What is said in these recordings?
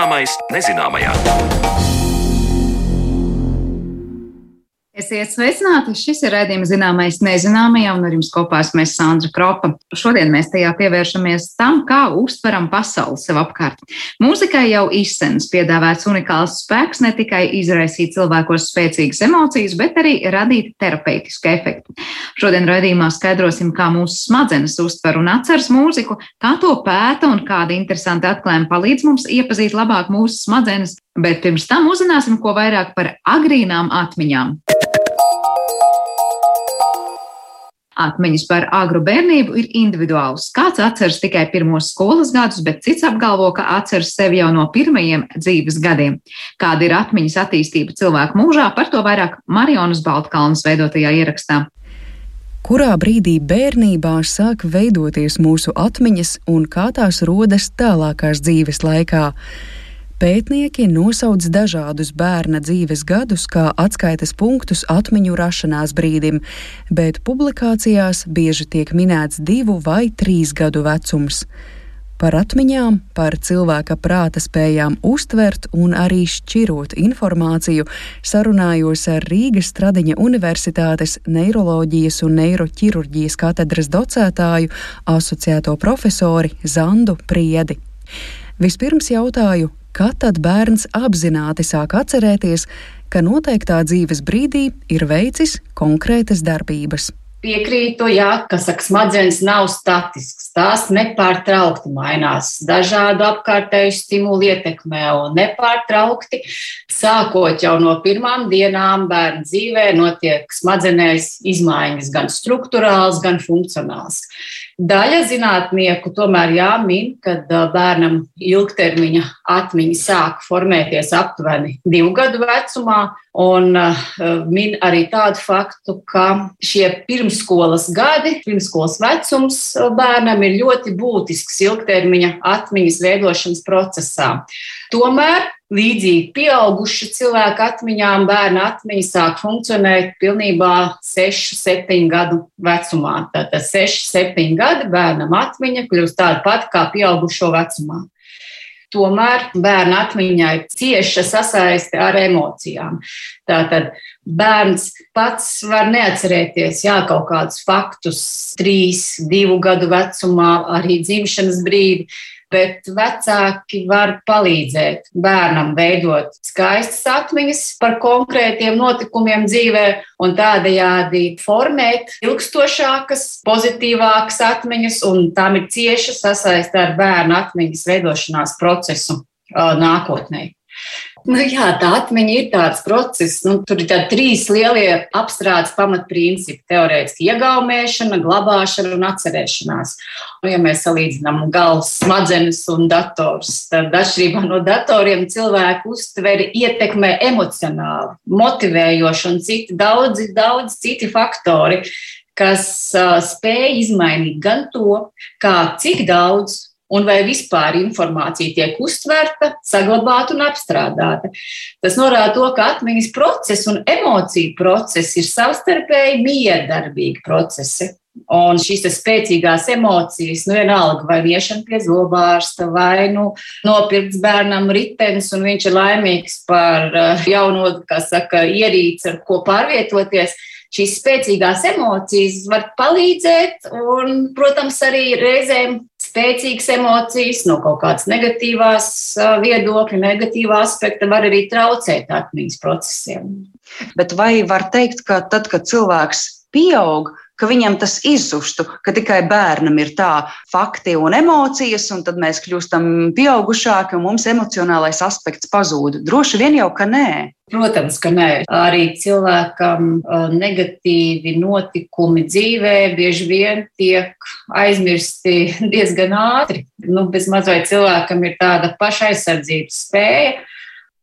Zināmais nezināmajā. Esiet sveicināti! Šis ir redzējums zināmais nezināmajā, un ar jums kopā esmu Sandra Kropa. Šodien mēs tajā pievēršamies tam, kā uztveram pasauli sev apkārt. Mūzikai jau izsens piedāvāts unikāls spēks ne tikai izraisīt cilvēkos spēcīgas emocijas, bet arī radīt terapeitisku efektu. Šodien redzījumā skaidrosim, kā mūsu smadzenes uztver un atceras mūziku, kā to pēta un kādi interesanti atklājumi palīdz mums iepazīt labāk mūsu smadzenes. Bet pirms tam uzzināsim ko vairāk par agrīnām atmiņām. Atmiņas par agru bērnību ir individuālas. Kāds atceras tikai pirmos skolas gadus, bet cits apgalvo, ka atceras sevi jau no pirmajiem dzīves gadiem. Kāda ir atmiņas attīstība cilvēku mūžā, par to vairāk Marionas Baltkalnas veidotajā ierakstā. Kurā brīdī bērnībā sāk veidoties mūsu atmiņas un kā tās rodas tālākās dzīves laikā? Pētnieki nosauc dažādus bērna dzīves gadus kā atskaites punktus atmiņu rašanās brīdim, bet publikācijās bieži tiek minēts divu vai trīs gadu vecums. Par atmiņām, par cilvēka prāta spējām uztvert un arī šķirot informāciju sarunājos ar Rīgas Stradiņa Universitātes neiroloģijas un neiroķirurģijas katedras docētāju asociēto profesori Zandu Priedi. Vispirms jautāju, kad tad bērns apzināti sāk atcerēties, ka noteiktā dzīves brīdī ir veicis konkrētas darbības. Piekrītu, jā, ka saka, smadzenes nav statisks. Tās nepārtraukti mainās. Dažādu apkārtēju stimulu ietekmē un nepārtraukti. Sākot jau no pirmām dienām bērnu dzīvē, notiek smadzenēs izmaiņas gan struktūrāls, gan funkcionāls. Daļa zinātnieku tomēr jāmin, ka bērnam ilgtermiņa atmiņa sāk formēties aptuveni divu gadu vecumā, un min arī tādu faktu, ka šie pirmsskolas gadi, pirmsskolas vecums bērnam ir ļoti būtisks ilgtermiņa atmiņas veidošanas procesā. Tomēr Līdzīgi pieauguša cilvēka atmiņām bērna atmiņa sāk funkcionēt pilnībā 6, 7 gadu vecumā. Tātad 6, 7 gadi bērnam atmiņa kļūst tāda pati kā pieaugušo vecumā. Tomēr bērna atmiņā ir cieša sasaiste ar emocijām. Tātad bērns pats var neatcerēties jā, kaut kādus faktus, trīs, divu gadu vecumā, arī dzimšanas brīdi bet vecāki var palīdzēt bērnam veidot skaistas atmiņas par konkrētiem notikumiem dzīvē un tādējādi formēt ilgstošākas, pozitīvākas atmiņas, un tam ir cieša sasaiste ar bērnu atmiņas veidošanās procesu nākotnē. Nu, jā, tā atmiņa ir tāds process. Nu, tur ir trīs lielie apstrādes pamatprincipi - teorētiski iegaumēšana, glabāšana un atcerēšanās. Nu, ja mēs salīdzinām galvas, smadzenes un dators, tad atšķirībā no datoriem cilvēku uztveri ietekmē emocionāli, motivējoši un citi daudzi, daudz citi faktori, kas uh, spēj izmainīt gan to, kā cik daudz un vai vispār informācija tiek uztverta, saglabāta un apstrādāta. Tas norāda to, ka atmiņas process un emociju process ir savstarpēji miedarbīgi procesi. Un šīs spēcīgās emocijas, nu, vienalga, vai viešana pie zobārsta, vai nu, nopirkts bērnam ritenis, un viņš ir laimīgs par uh, jauno, kā saka, ierīci, ar ko pārvietoties. Šīs spēcīgās emocijas var palīdzēt, un, protams, arī reizēm spēcīgas emocijas, no kaut kādas negatīvās viedokļa, negatīvā aspekta var arī traucēt atmiņas procesiem. Bet vai var teikt, ka tad, kad cilvēks pieaug, ka viņam tas izzustu, ka tikai bērnam ir tā fakti un emocijas, un tad mēs kļūstam pieaugušāki un mums emocionālais aspekts pazūd. Droši vien jau, ka nē. Protams, ka nē. Arī cilvēkam negatīvi notikumi dzīvē bieži vien tiek aizmirsti diezgan ātri. Nu, bez mazliet cilvēkam ir tāda pašaizsardzības spēja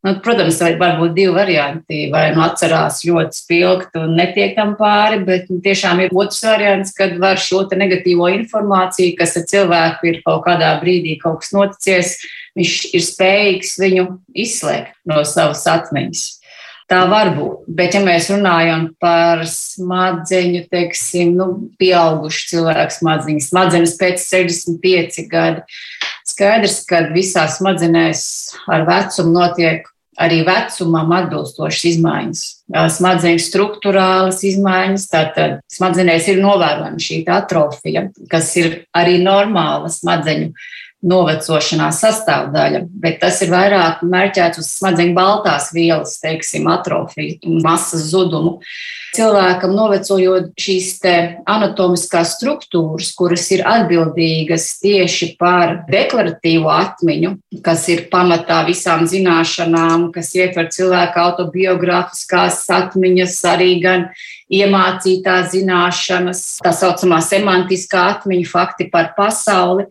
Nu, protams, var būt divi varianti. Vai nu atcerās ļoti spilgti un netiek tam pāri, bet nu, tiešām ir otrs variants, kad var šo negatīvo informāciju, kas ar cilvēku ir kaut kādā brīdī kaut kas noticies, viņš ir spējīgs viņu izslēgt no savas atmiņas. Tā var būt. Bet, ja mēs runājam par smadzeņu, teiksim, nu, pieaugušu cilvēku smadzeņu, smadzenes pēc 65 gadu, Skaidrs, ka visās smadzenēs ar vecumu notiek arī vecumam atbilstošas izmaiņas. Smadzeņu struktūrālas izmaiņas, tātad smadzenēs ir novērojama šī atrofija, kas ir arī normāla smadzeņu novecošanās sastāvdaļa, bet tas ir vairāk mērķēts uz smadzeņu baltās vielas, teiksim, atrofiju un masas zudumu. Cilvēkam novecojot šīs anatomiskās struktūras, kuras ir atbildīgas tieši par deklaratīvo atmiņu, kas ir pamatā visām zināšanām, kas ietver cilvēka autobiogrāfiskās atmiņas, arī gan iemācītās zināšanas, tā saucamā semantiskā atmiņa, fakti par pasauli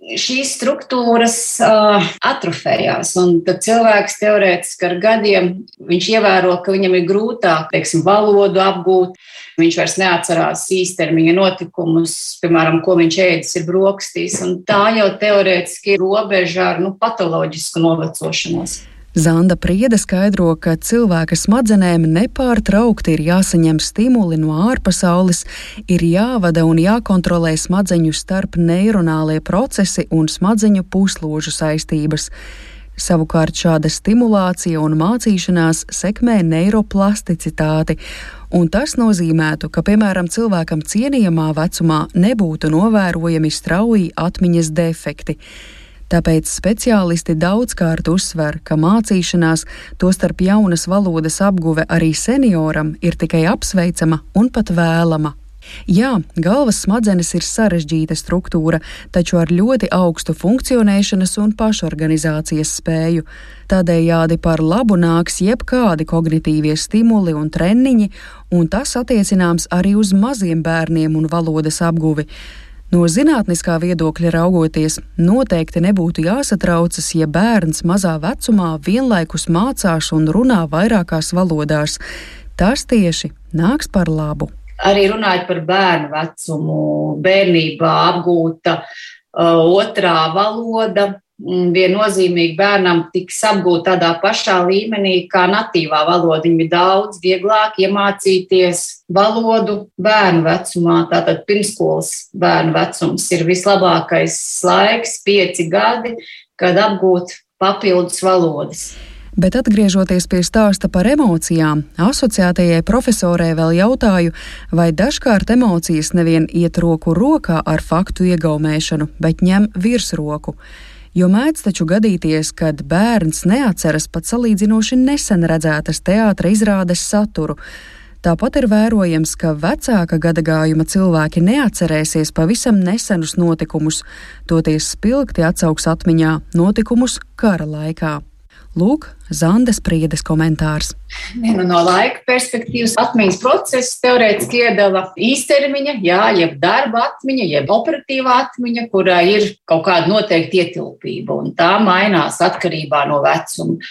šīs struktūras uh, atrofējās. Tad cilvēks teorētiski ar gadiem ievēro, ka viņam ir grūtāk teiksim, valodu apgūt. Viņš vairs neatcerās īstermiņa notikumus, piemēram, ko viņš ēdis ir brokastīs. Tā jau teorētiski ir robeža ar nu, patoloģisku novecošanos. Zanda Priede skaidro, ka cilvēka smadzenēm nepārtraukti ir jāsaņem stimuli no ārpasaules, ir jāvada un jākontrolē smadzeņu starp neironālie procesi un smadzeņu pusložu saistības. Savukārt šāda stimulācija un mācīšanās sekmē neiroplasticitāti, un tas nozīmētu, ka, piemēram, cilvēkam cienījamā vecumā nebūtu novērojami strauji atmiņas defekti. Tāpēc speciālisti daudzkārt uzsver, ka mācīšanās, tostarp jaunas valodas apguve arī senioram, ir tikai apsveicama un pat vēlama. Jā, galvas smadzenes ir sarežģīta struktūra, taču ar ļoti augstu funkcionēšanas un pašorganizācijas spēju. Tādējādi par labu nāks jebkādi kognitīvie stimuli un treniņi, un tas attiecināms arī uz maziem bērniem un valodas apguvi. No zinātniskā viedokļa raugoties, noteikti nebūtu jāsatraucas, ja bērns mazā vecumā vienlaikus mācās un runā vairākās valodās. Tas tieši nāks par labu. Arī runājot par bērnu vecumu, bērnībā apgūta uh, otrā valoda, viennozīmīgi bērnam tiks apgūta tādā pašā līmenī kā natīvā valoda. Viņam ir daudz vieglāk iemācīties valodu bērnu vecumā. Tātad pirmskolas bērnu vecums ir vislabākais laiks, pieci gadi, kad apgūt papildus valodas. Bet atgriežoties pie stāsta par emocijām, asociētajai profesorē vēl jautāju, vai dažkārt emocijas nevien iet roku rokā ar faktu iegaumēšanu, bet ņem virsroku jo mēdz taču gadīties, kad bērns neatceras pat salīdzinoši nesen redzētas teātra izrādes saturu. Tāpat ir vērojams, ka vecāka gadagājuma cilvēki neatcerēsies pavisam nesenus notikumus, toties spilgti atsauks atmiņā notikumus kara laikā. Lūk, Zandes priedes komentārs. Vienu no laika perspektīvas atmiņas procesu teorētiski iedala īstermiņa, jā, jeb darba atmiņa, jeb operatīvā atmiņa, kurā ir kaut kāda noteikta ietilpība, un tā mainās atkarībā no vecuma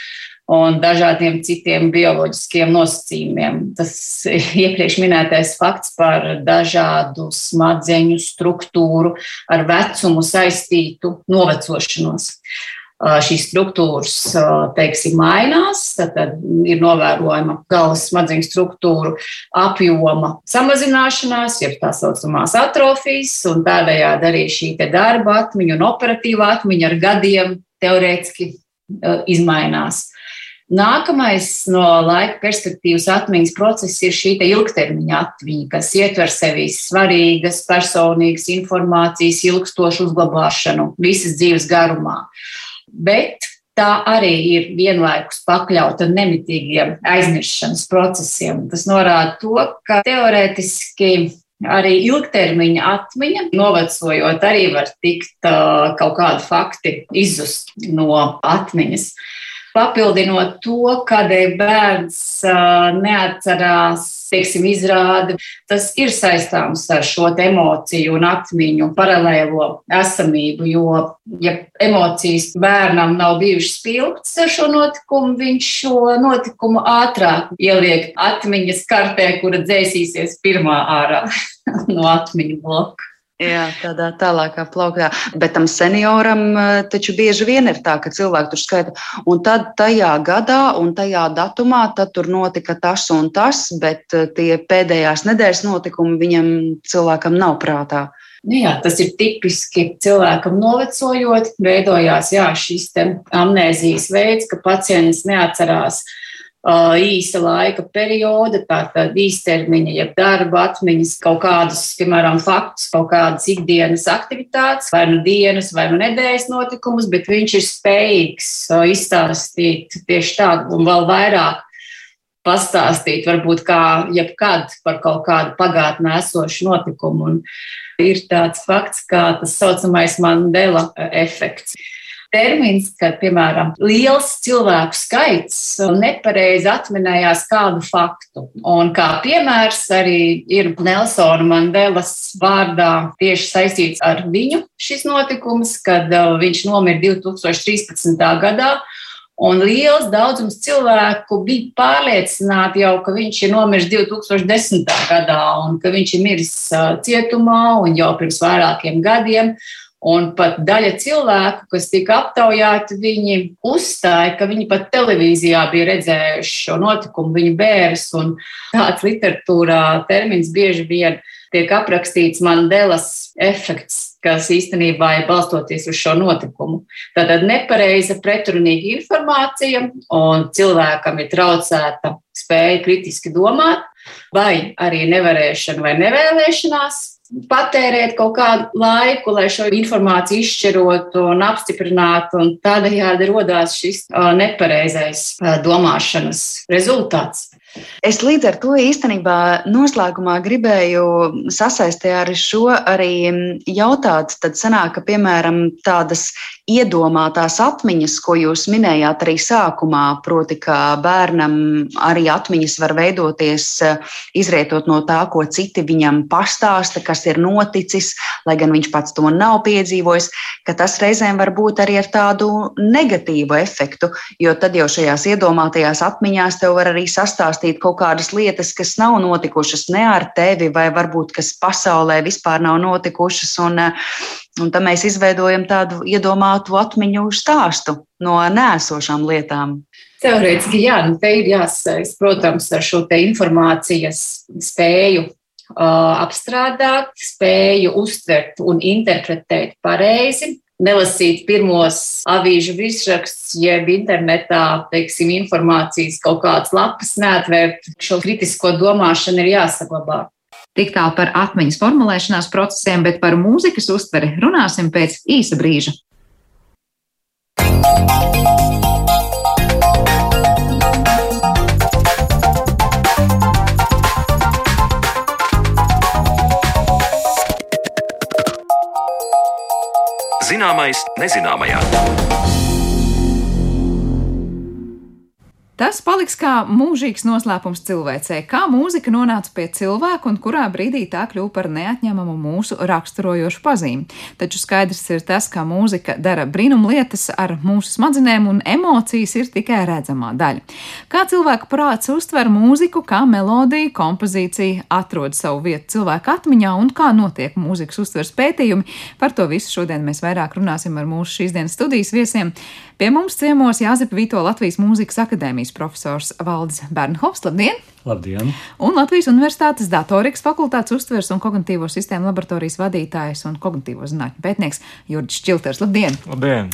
un dažādiem citiem bioloģiskiem nosacījumiem. Tas iepriekš minētais fakts par dažādu smadzeņu struktūru ar vecumu saistītu novecošanos šīs struktūras teiksim, mainās, tad ir novērojama galvas smadzeņu struktūru apjoma samazināšanās, jeb tā saucamās atrofijas, un tādējādi arī šī darba atmiņa un operatīvā atmiņa ar gadiem teorētiski izmainās. Nākamais no laika perspektīvas atmiņas process ir šī ilgtermiņa atmiņa, kas ietver sevī svarīgas personīgas informācijas ilgstošu uzglabāšanu visas dzīves garumā bet tā arī ir vienlaikus pakļauta nemitīgiem aizmirstības procesiem. Tas norāda to, ka teorētiski arī ilgtermiņa atmiņa, novecojot, arī var tikt uh, kaut kādi fakti izzust no atmiņas. Papildinot to, kādēļ bērns neatcerās, teiksim, izrādi, tas ir saistāms ar šo emociju un atmiņu paralēlo esamību. Jo, ja emocijas bērnam nav bijušas spilgtas ar šo notikumu, viņš šo notikumu ātrāk ieliek atmiņas kartē, kura dzēsīsies pirmā ārā no atmiņu bloka. Jā, tādā tālākā plauktā. Bet tam senioram eh, taču bieži vien ir tā, ka cilvēki tur skaita, un tad tajā gadā un tajā datumā tur notika tas un tas, bet eh, tie pēdējās nedēļas notikumi viņam cilvēkam nav prātā. Nu jā, tas ir tipiski cilvēkam novecojot, veidojās jā, šis amnēzijas veids, ka pacients neatcerās īsa laika perioda, tātad īstermiņa, jeb darba atmiņas, kaut kādus, piemēram, faktus, kaut kādas ikdienas aktivitātes, vai nu dienas, vai nu nedēļas notikumus, bet viņš ir spējīgs izstāstīt tieši tādu un vēl vairāk pastāstīt, varbūt kā jebkad par kaut kādu pagātnē esošu notikumu. Un ir tāds fakts, kā tas saucamais Mandela efekts termins, kad, piemēram, liels cilvēku skaits nepareizi atminējās kādu faktu. Un kā piemērs arī ir Nelsona Mandelas vārdā tieši saistīts ar viņu šis notikums, kad uh, viņš nomira 2013. gadā. Un liels daudzums cilvēku bija pārliecināti jau, ka viņš ir nomiris 2010. gadā un ka viņš ir miris uh, cietumā un jau pirms vairākiem gadiem. Un pat daļa cilvēku, kas tika aptaujāti, viņi uzstāja, ka viņi pat televīzijā bija redzējuši šo notikumu, viņa bērns. Tāds literatūrā termins bieži vien tiek aprakstīts Mandelas efekts, kas īstenībā ir balstoties uz šo notikumu. Tātad nepareiza, pretrunīga informācija, un cilvēkam ir traucēta spēja kritiski domāt, vai arī nevarēšana vai nevēlēšanās patērēt kaut kādu laiku, lai šo informāciju izšķirotu un apstiprinātu, un tādējādi radās šis nepareizais domāšanas rezultāts. Es līdz ar to īstenībā noslēgumā gribēju sasaistīt ar šo arī jautāt, tad sanāk, ka, piemēram, tādas iedomātās atmiņas, ko jūs minējāt arī sākumā, proti, ka bērnam arī atmiņas var veidoties izrietot no tā, ko citi viņam pastāsta, kas ir noticis, lai gan viņš pats to nav piedzīvojis, ka tas reizēm var būt arī ar tādu negatīvu efektu, jo tad jau šajās iedomātajās atmiņās tev var arī sastāstīt kaut kādas lietas, kas nav notikušas ne ar tevi, vai varbūt kas pasaulē vispār nav notikušas. Un, un tad mēs izveidojam tādu iedomātu atmiņu stāstu no nēsošām lietām. Teorētiski, jā, nu te ir jāsaist, protams, ar šo te informācijas spēju uh, apstrādāt, spēju uztvert un interpretēt pareizi, nelasīt pirmos avīžu virsrakstus, jeb internetā, teiksim, informācijas kaut kādas lapas, neatvērt šo kritisko domāšanu ir jāsaglabā. Tik tālu par atmiņas formulēšanās procesiem, bet par mūzikas uztveri runāsim pēc īsa brīža. Zināmais nezināmajā. Tas paliks kā mūžīgs noslēpums cilvēcei, kā mūzika nonāca pie cilvēka un kurā brīdī tā kļuva par neatņemamu mūsu raksturojošu pazīmi. Taču skaidrs ir tas, ka mūzika dara brīnumlietas ar mūsu smadzenēm un emocijas ir tikai redzamā daļa. Kā cilvēka prāts uztver mūziku, kā melodija, kompozīcija atrod savu vietu cilvēka atmiņā un kā notiek mūzikas uztvers pētījumi, par to visu šodien mēs vairāk runāsim ar mūsu šīs dienas studijas viesiem. Pie mums ciemos Jāzepa Vito Latvijas Mūzikas akadēmijas profesors Valdis Bernhofs. Labdien! Labdien! Un Latvijas Universitātes datorikas fakultātes uztvers un kognitīvo sistēmu laboratorijas vadītājs un kognitīvo zinātņu pētnieks Jurģis Čilters. Labdien! Labdien!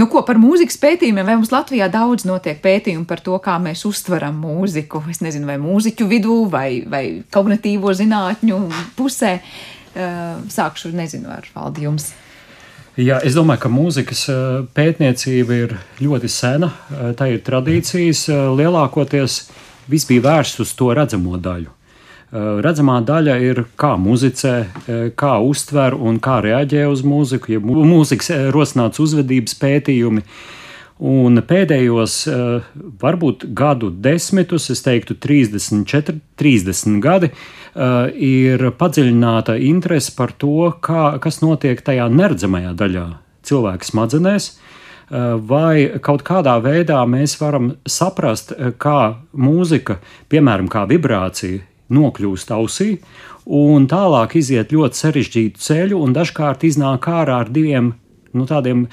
Nu, ko par mūzikas pētījumiem? Vai mums Latvijā daudz notiek pētījumu par to, kā mēs uztveram mūziku? Es nezinu, vai mūziķu vidū vai, vai kognitīvo zinātņu pusē. Sākšu, nezinu, ar Valdi jums. Jā, es domāju, ka mūzikas eh, pētniecība ir ļoti sena. Eh, tā ir tradīcijas. Eh, lielākoties viss bija vērsts uz to redzamo daļu. Redzamā daļa ir kā muzicē, kā uztver un kā reaģē uz mūziku, ja mūzikas rosināts uzvedības pētījumi. Un pēdējos, varbūt gadu desmitus, es teiktu, 30, 40, 30 gadi, ir padziļināta interese par to, kā, kas notiek tajā neredzamajā daļā cilvēka smadzenēs. Vai kaut kādā veidā mēs varam saprast, kā mūzika, piemēram, kā vibrācija, nokļūst ausī, un tālāk iziet ļoti sarežģītu ceļu, un dažkārt iznāk ārā ar diviem nu, tādiem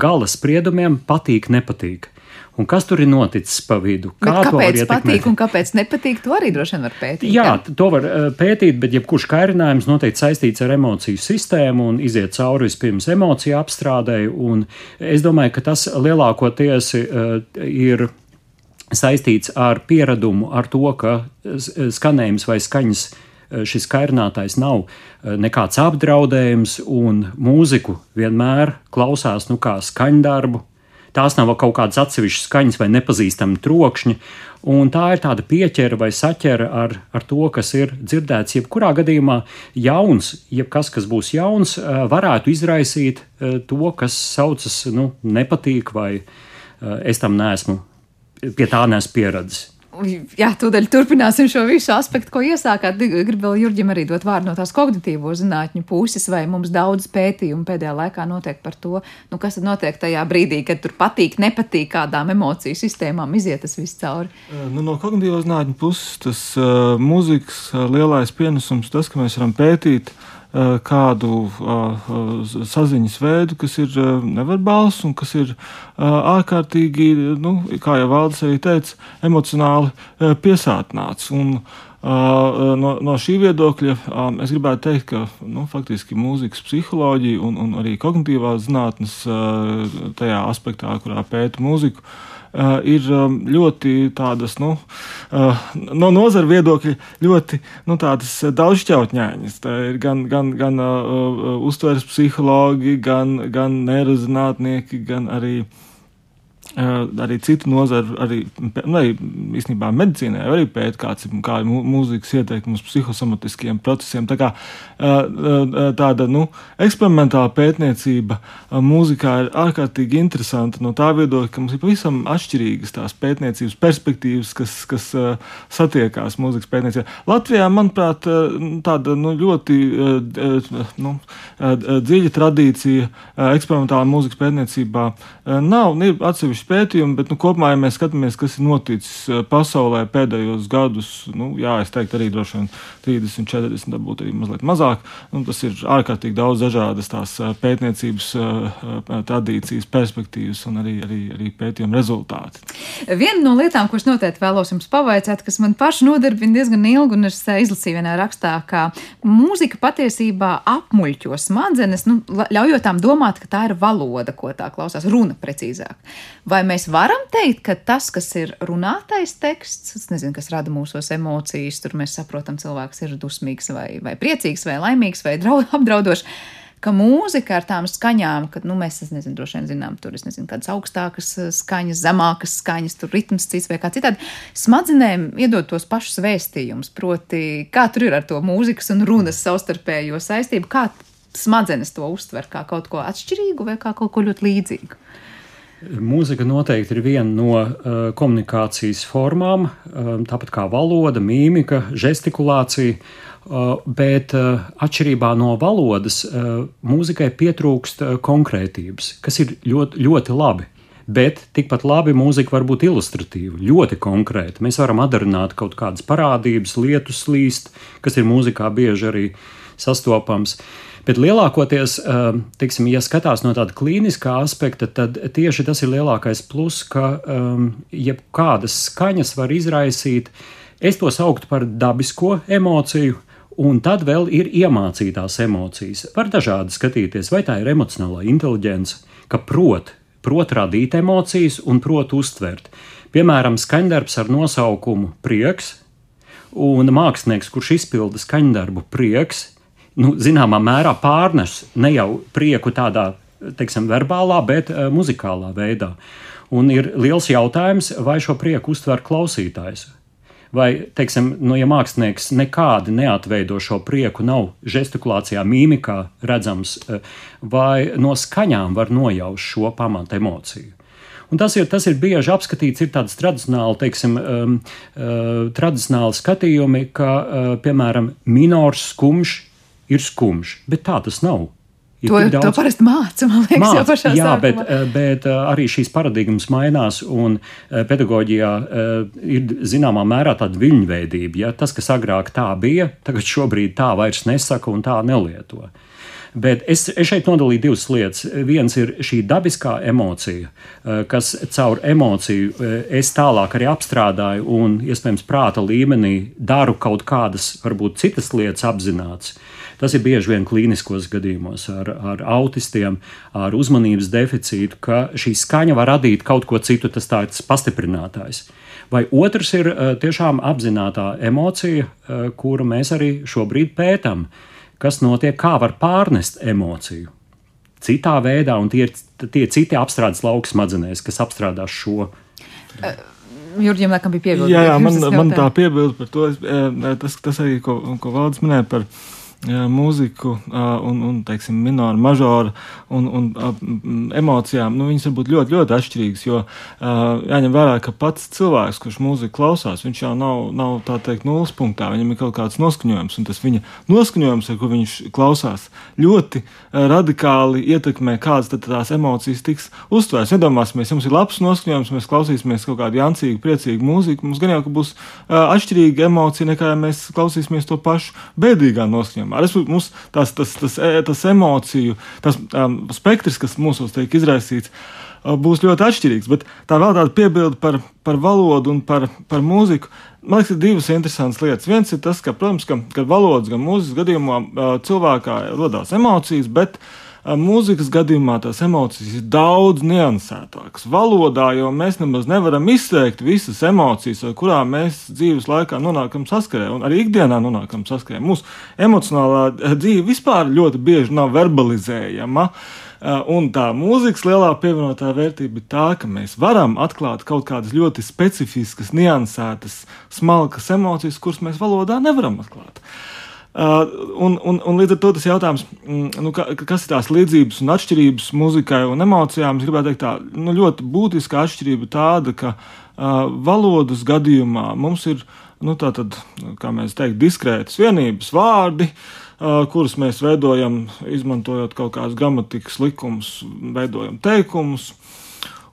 gala spriedumiem, patīk, nepatīk. Un kas tur ir noticis pa vidu? Kā bet kāpēc patīk un kāpēc nepatīk, to arī droši vien var pētīt. Jā, jā, to var uh, pētīt, bet jebkurš kairinājums noteikti saistīts ar emociju sistēmu un iziet cauri vispirms emociju apstrādēji. Es domāju, ka tas lielākoties uh, ir saistīts ar pieradumu, ar to, ka skanējums vai skaņas šis kairinātājs nav nekāds apdraudējums, un mūziku vienmēr klausās nu, kā skaņdarbu, tās nav kaut kādas atsevišķas skaņas vai nepazīstami trokšņi. Un tā ir tāda pieķera vai saķera ar, ar to, kas ir dzirdēts. Jebkurā gadījumā jauns, jebkas, kas būs jauns, eh, varētu izraisīt eh, to, kas saucas nu, nepatīk, vai eh, es tam neesmu, pie tā neesmu pieredzējis. Jā, tūdaļ turpināsim šo visu aspektu, ko iesākāt. Gribu vēl Jurģim arī dot vārdu no tās kognitīvo zinātņu puses, vai mums daudz pētījumu pēdējā laikā notiek par to, nu, kas tad notiek tajā brīdī, kad tur patīk, nepatīk, kādām emociju sistēmām iziet tas viss cauri. Nu, no kognitīvo zinātņu puses tas uh, mūzikas lielais pienesums, tas, ka mēs varam pētīt uh, kādu eh, saziņas veidu, kas ir eh, neverbāls un kas ir ārkārtīgi, nu, kā jau Valdis arī teica, emocionāli piesātināts. Un, No, no šī viedokļa es gribētu teikt, ka nu, faktiski mūzikas psiholoģija un, un arī kognitīvās zinātnes tajā aspektā, kurā pēta mūziku, uh, ir um, ļoti tādas, nu, uh, no nozara viedokļa, ļoti nu, daudzšķautņainas. Tā ir gan, gan, gan uztveres psihologi, gan, gan neirozinātnieki, gan arī uh, arī citu nozaru, arī, nu, arī īstenībā medicīnai arī pēta, kāds ir kā mūzikas ieteikums psihosomatiskiem procesiem. Tā kā tāda nu, eksperimentāla pētniecība mūzikā ir ārkārtīgi interesanta no tā viedokļa, ka mums ir pavisam atšķirīgas tās pētniecības perspektīvas, kas, kas satiekās mūzikas pētniecībā. Latvijā, manuprāt, tāda nu, ļoti nu, dziļa tradīcija eksperimentāla mūzikas pētniecībā nav. Ir atsevišķi pētījumi, bet nu, kopumā, ja mēs skatāmies, kas ir noticis eh, pasaulē pēdējos gadus, nu, jā, es teiktu, arī droši vien 30, 40, varbūt arī mazliet mazāk. Nu, tas ir ārkārtīgi daudz dažādas tās eh, pētniecības eh, tradīcijas, perspektīvas un arī, arī, arī pētījuma rezultāti. Viena no lietām, ko es noteikti vēlos jums pavaicāt, kas man paši nodarbina diezgan ilgi, un es izlasīju vienā rakstā, ka mūzika patiesībā apmuļķo smadzenes, nu, ļaujot tām domāt, ka tā ir valoda, ko tā klausās, runa precīzāk. Vai mēs varam teikt, ka tas, kas ir runātais teksts, nezinu, kas rada mūsos emocijas, tur mēs saprotam, cilvēks ir dusmīgs vai, vai priecīgs vai laimīgs vai draud, apdraudošs. Ka mūzika ar tām skaņām, kad nu, mēs nezinu, droši vien zinām, tur ir kādas augstākas eh, skaņas, zemākas skaņas, tur ritms cits vai kā citādi. Smadzenēm iedod tos pašus vēstījumus, proti, kā tur ir ar to mūzikas un runas savstarpējo saistību, kā smadzenes to uztver kā kaut ko atšķirīgu vai kā kaut ko ļoti līdzīgu. Mūzika noteikti ir viena no uh, komunikācijas formām, uh, tāpat kā valoda, mīmika, gestikulācija. Uh, bet uh, atšķirībā no valodas, uh, mūzikai pietrūkst uh, konkrētības, kas ir ļoti, ļoti labi. Bet tikpat labi mūzika var būt ilustratīva, ļoti konkrēta. Mēs varam atdarināt kaut kādas parādības, lietu slīst, kas ir mūzikā bieži arī sastopams. Uh, Bet lielākoties, um, teiksim, ja skatās no tāda klīniskā aspekta, tad tieši tas ir lielākais plus, ka um, jebkādas skaņas var izraisīt. Es to sauktu par dabisko emociju, un tad vēl ir iemācītās emocijas. Var dažādi skatīties, vai tā ir emocionālā inteligence, ka prot, prot radīt emocijas un prot uztvert. Piemēram, skaņdarbs ar nosaukumu prieks, un mākslinieks, kurš izpilda skaņdarbu prieks, nu, zināmā mērā pārnes ne jau prieku tādā, teiksim, verbālā, bet uh, muzikālā veidā. Un ir liels jautājums, vai šo prieku uztver klausītājs. Vai, teiksim, nu, ja mākslinieks nekādi neatveido šo prieku, nav gestikulācijā, mīmikā redzams, uh, vai no skaņām var nojaust šo pamatu emociju. Un tas ir, tas ir bieži apskatīts, ir tāds tradicionāli, teiksim, um, uh, tradicionāli skatījumi, ka, uh, piemēram, minors skumjš ir skumjš, bet tā tas nav. Ir to, daudz... to parasti māca, man liekas, Māc, jau pašā jā, sākumā. bet, eh, bet eh, arī šīs paradigmas mainās, un eh, pedagoģijā ir zināmā mērā tāda viļņveidība. Ja? Tas, kas agrāk tā bija, tagad šobrīd tā vairs nesaka un tā nelieto. Bet es, es šeit nodalīju divas lietas. Viens ir šī dabiskā emocija, kas caur emociju es tālāk arī apstrādāju un, iespējams, prāta līmenī daru kaut kādas, varbūt citas lietas apzināts. Tas ir bieži vien klīniskos gadījumos ar, ar autistiem, ar uzmanības deficītu, ka šī skaņa var radīt kaut ko citu, tas tāds pastiprinātājs. Vai otrs ir eh, tiešām apzināta emocija, kuru mēs arī šobrīd pētām, kas notiek, kā var pārnest emociju citā veidā, un tie ir tie citi apstrādes lauki smadzenēs, kas apstrādās šo. Uh. Jurģiem, laikam, bija piebilde. Jā, jā man, man tā piebilde par to, tas, tas arī, ko, ko Valdis minēja par mūziku un, un teiksim, minoru, mažoru un, un emocijām, nu, viņas var būt ļoti, ļoti atšķirīgas. Jo jāņem vērā, ka pats cilvēks, kurš mūziku klausās, viņš jau nav, nav tā teikt, nulles punktā. Viņam ir kaut kāds noskaņojums, un tas viņa noskaņojums, ar ko viņš klausās, ļoti radikāli ietekmē, kādas tās emocijas tiks uztvērts. Iedomāsimies, jums ir labs noskaņojums, mēs klausīsimies kaut kādu jancīgu, priecīgu mūziku. Mums gan jau būs atšķirīga emocija nekā ja mēs klausīsimies to pašu bēdīgā noskaņojumā. Mums tas, tas, tas, e, tas emociju, tas um, spektrs, kas mūsos tiek izraisīts, uh, būs ļoti atšķirīgs. Bet tā vēl tāda piebilde par, par valodu un par, par mūziku. Man liekas, ir divas interesantas lietas. Viens ir tas, ka, protams, ka, ka valodas gan mūzikas gadījumā uh, cilvēkā radās emocijas, bet uh, mūzikas gadījumā tās emocijas ir daudz niansētākas. Valodā jau mēs nemaz nevaram izteikt visas emocijas, ar kurām mēs dzīves laikā nonākam saskarē, un arī ikdienā nonākam saskarē. Mūsu emocionālā dzīve vispār ļoti bieži nav verbalizējama. Un tā mūzikas lielā pievienotā vērtība ir tā, ka mēs varam atklāt kaut kādas ļoti specifiskas, niansētas, smalkas emocijas, kuras mēs valodā nevaram atklāt. Uh, un, un, un līdz ar to tas jautājums, mm, nu, ka, kas ir tās līdzības un atšķirības muzikai un emocijām, es gribētu teikt, tā nu, ļoti būtiska atšķirība tāda, ka uh, valodas gadījumā mums ir, nu, tā tad, kā mēs teiktu, diskrētas vienības vārdi, uh, kurus mēs veidojam, izmantojot kaut kādas gramatikas likumus, veidojam teikumus.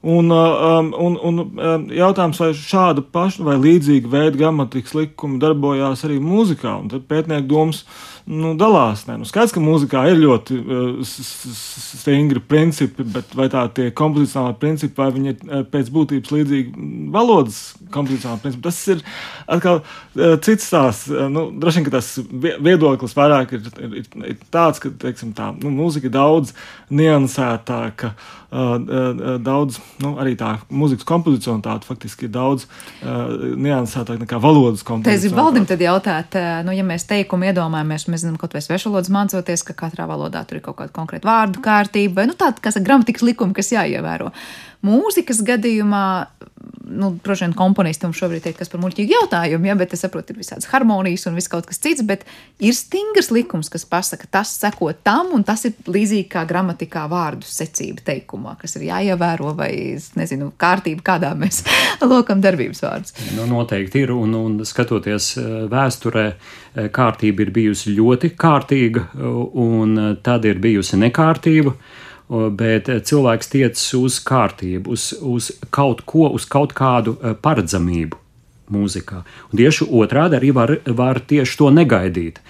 Un, um, un, un um, jautājums, vai šāda paša vai līdzīga veida gramatikas likumi darbojās arī mūzikā, un tad pētnieku domas nu, dalās. Ne? Nu, skaidrs, ka mūzikā ir ļoti uh, stingri principi, bet vai tā tie kompozicionāli principi, vai viņi ir uh, pēc būtības līdzīgi valodas kompozicionāli principi, tas ir atkal uh, cits. Uh, nu, droši vien, ka tas viedoklis vairāk ir, ir, ir, tāds, ka, teiksim, tā, nu, mūzika ir daudz niansētāka, uh, uh, daudz, nu, arī tā mūzikas kompozicionālitāte faktiski ir daudz niansētāka nekā valodas kompozicionālitāte. Es gribu Valdim tad jautāt, nu, ja mēs teikumu iedomājamies, mēs zinām, kaut vai svešvalodas mācoties, ka katrā valodā tur ir kaut kāda konkrēta vārdu kārtība, vai nu, tāda, kas ir gramatikas likumi, kas jāievēro. Mūzikas gadījumā, nu, droši vien komponisti mums šobrīd ir kas par muļķīgu jautājumu, ja, bet es saprotu, ir visādas harmonijas un viss kaut kas cits, bet ir stingrs likums, kas pasaka, tas seko tam, un tas ir līdzīgi kā gramatikā vārdu secība teikumā, kas ir jāievēro vai, nezinu, kārtība, kādā mēs lokam darbības vārdus. Nu, noteikti ir, un, un skatoties eh, vēsturē, eh, kārtība ir bijusi ļoti kārtīga, un eh, tad ir bijusi nekārtība bet eh, cilvēks tiecas uz kārtību, uz, uz kaut ko, uz kaut kādu eh, paredzamību mūzikā. Un tieši otrādi arī var, var tieši to negaidīt.